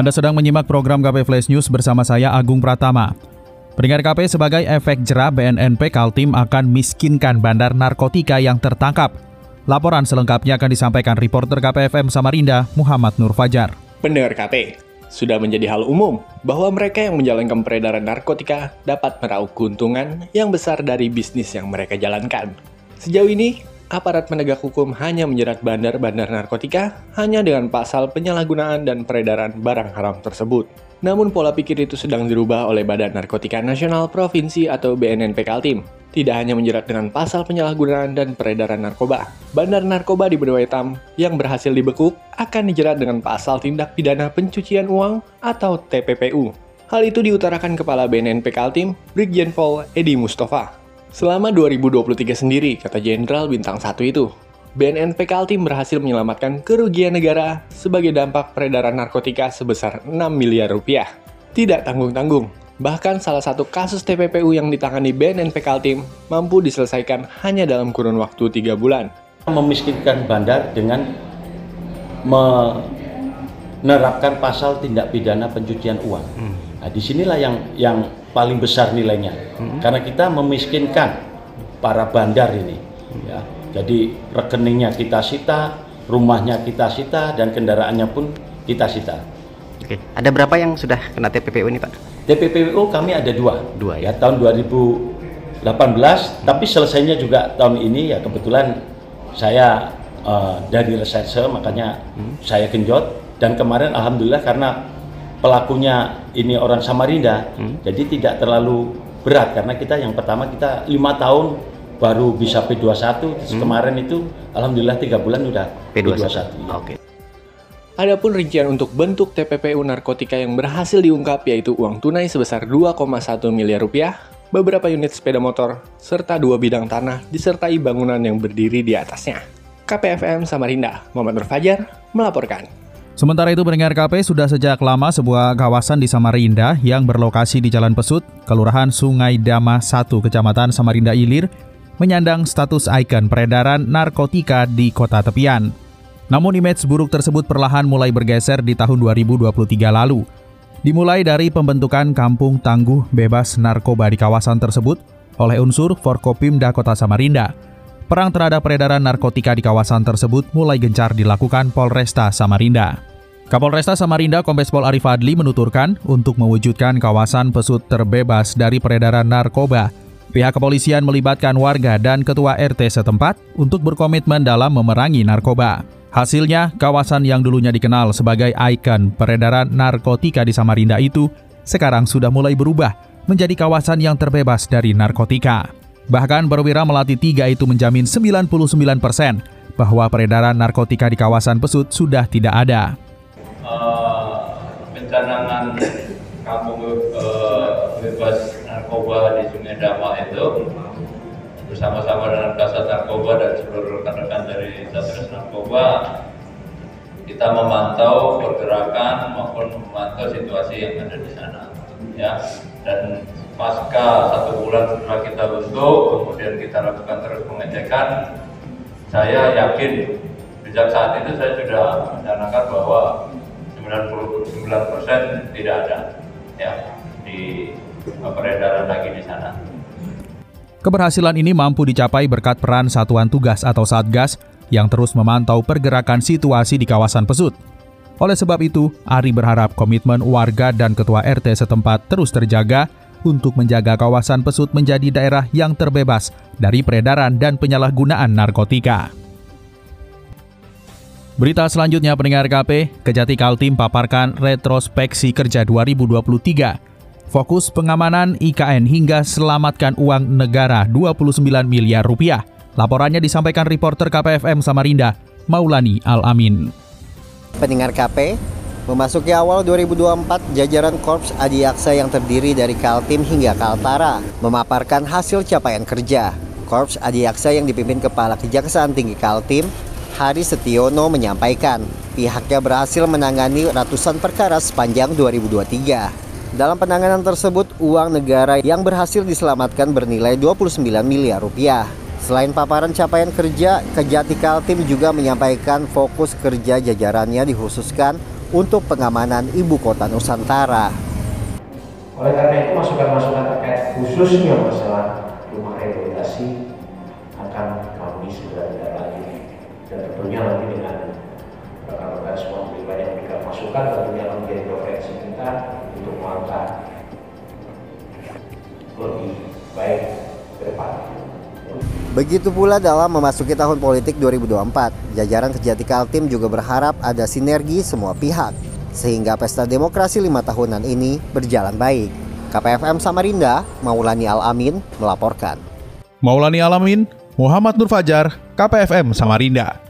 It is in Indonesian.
Anda sedang menyimak program KP Flash News bersama saya Agung Pratama. Pendengar KP sebagai efek jerah BNNP Kaltim akan miskinkan bandar narkotika yang tertangkap. Laporan selengkapnya akan disampaikan reporter KPFM Samarinda, Muhammad Nur Fajar. Pendengar KP, sudah menjadi hal umum bahwa mereka yang menjalankan peredaran narkotika dapat meraup keuntungan yang besar dari bisnis yang mereka jalankan. Sejauh ini, aparat penegak hukum hanya menjerat bandar-bandar narkotika hanya dengan pasal penyalahgunaan dan peredaran barang haram tersebut. Namun pola pikir itu sedang dirubah oleh Badan Narkotika Nasional Provinsi atau BNNP Kaltim. Tidak hanya menjerat dengan pasal penyalahgunaan dan peredaran narkoba, bandar narkoba di benua hitam yang berhasil dibekuk akan dijerat dengan pasal tindak pidana pencucian uang atau TPPU. Hal itu diutarakan Kepala BNNP Kaltim, Brigjen Pol Edi Mustafa. Selama 2023 sendiri, kata Jenderal Bintang 1 itu, BNNP Kaltim berhasil menyelamatkan kerugian negara sebagai dampak peredaran narkotika sebesar 6 miliar rupiah. Tidak tanggung-tanggung, bahkan salah satu kasus TPPU yang ditangani BNNP Kaltim mampu diselesaikan hanya dalam kurun waktu 3 bulan. Memiskinkan bandar dengan menerapkan pasal tindak pidana pencucian uang. Hmm. Nah, di sinilah yang yang paling besar nilainya, hmm. karena kita memiskinkan para bandar ini. Hmm. Ya jadi rekeningnya kita sita, rumahnya kita sita, dan kendaraannya pun kita sita. Oke, ada berapa yang sudah kena TPPU ini Pak? TPPU kami ada dua. Dua ya. ya tahun 2018, hmm. tapi selesainya juga tahun ini ya kebetulan saya uh, dari reserse makanya hmm. saya genjot dan kemarin alhamdulillah karena pelakunya ini orang Samarinda, hmm. jadi tidak terlalu berat karena kita yang pertama kita lima tahun baru bisa P21 hmm. kemarin itu alhamdulillah tiga bulan udah P21. P21 ya. Oke. Okay. Adapun rincian untuk bentuk TPPU narkotika yang berhasil diungkap yaitu uang tunai sebesar 2,1 miliar rupiah, beberapa unit sepeda motor, serta dua bidang tanah disertai bangunan yang berdiri di atasnya. KPFM Samarinda, Muhammad Nur Fajar, melaporkan. Sementara itu pendengar KP sudah sejak lama sebuah kawasan di Samarinda yang berlokasi di Jalan Pesut, Kelurahan Sungai Dama 1, Kecamatan Samarinda Ilir, menyandang status ikon peredaran narkotika di kota tepian. Namun image buruk tersebut perlahan mulai bergeser di tahun 2023 lalu. Dimulai dari pembentukan kampung tangguh bebas narkoba di kawasan tersebut oleh unsur Forkopimda Kota Samarinda. Perang terhadap peredaran narkotika di kawasan tersebut mulai gencar dilakukan Polresta Samarinda. Kapolresta Samarinda Kombes Pol Arif Adli menuturkan untuk mewujudkan kawasan pesut terbebas dari peredaran narkoba, Pihak kepolisian melibatkan warga dan ketua RT setempat untuk berkomitmen dalam memerangi narkoba. Hasilnya, kawasan yang dulunya dikenal sebagai ikon peredaran narkotika di Samarinda itu sekarang sudah mulai berubah menjadi kawasan yang terbebas dari narkotika. Bahkan perwira Melati 3 itu menjamin 99% bahwa peredaran narkotika di kawasan Pesut sudah tidak ada. Pencanangan kampung uh, bebas narkoba di Sungai Dama itu bersama-sama dengan Kasat Narkoba dan seluruh rekan-rekan dari Satres Narkoba kita memantau pergerakan maupun memantau situasi yang ada di sana ya. Dan pasca satu bulan setelah kita bentuk kemudian kita lakukan terus pengecekan saya yakin sejak saat itu saya sudah mencanangkan bahwa 99% tidak ada ya di peredaran lagi di sana. Keberhasilan ini mampu dicapai berkat peran Satuan Tugas atau Satgas yang terus memantau pergerakan situasi di kawasan Pesut. Oleh sebab itu, Ari berharap komitmen warga dan ketua RT setempat terus terjaga untuk menjaga kawasan Pesut menjadi daerah yang terbebas dari peredaran dan penyalahgunaan narkotika. Berita selanjutnya pendengar KP, Kejati Kaltim paparkan retrospeksi kerja 2023 Fokus pengamanan IKN hingga selamatkan uang negara 29 miliar rupiah. Laporannya disampaikan reporter KPFM Samarinda, Maulani Al-Amin. Pendengar KP, Memasuki awal 2024, jajaran Korps Adiaksa yang terdiri dari Kaltim hingga Kaltara memaparkan hasil capaian kerja. Korps Adiaksa yang dipimpin Kepala Kejaksaan Tinggi Kaltim, Hari Setiono menyampaikan pihaknya berhasil menangani ratusan perkara sepanjang 2023. Dalam penanganan tersebut, uang negara yang berhasil diselamatkan bernilai 29 miliar rupiah. Selain paparan capaian kerja, Kejati Kaltim juga menyampaikan fokus kerja jajarannya dikhususkan untuk pengamanan ibu kota Nusantara. Oleh karena itu masukan-masukan terkait khususnya masalah tentunya nanti dengan rekan-rekan semua pribadi yang memberikan masukan tentunya akan menjadi referensi kita untuk melangkah lebih baik ke depan. Begitu pula dalam memasuki tahun politik 2024, jajaran Kejati Kaltim juga berharap ada sinergi semua pihak, sehingga pesta demokrasi lima tahunan ini berjalan baik. KPFM Samarinda, Maulani Alamin melaporkan. Maulani Alamin, Muhammad Nur Fajar, KPFM Samarinda.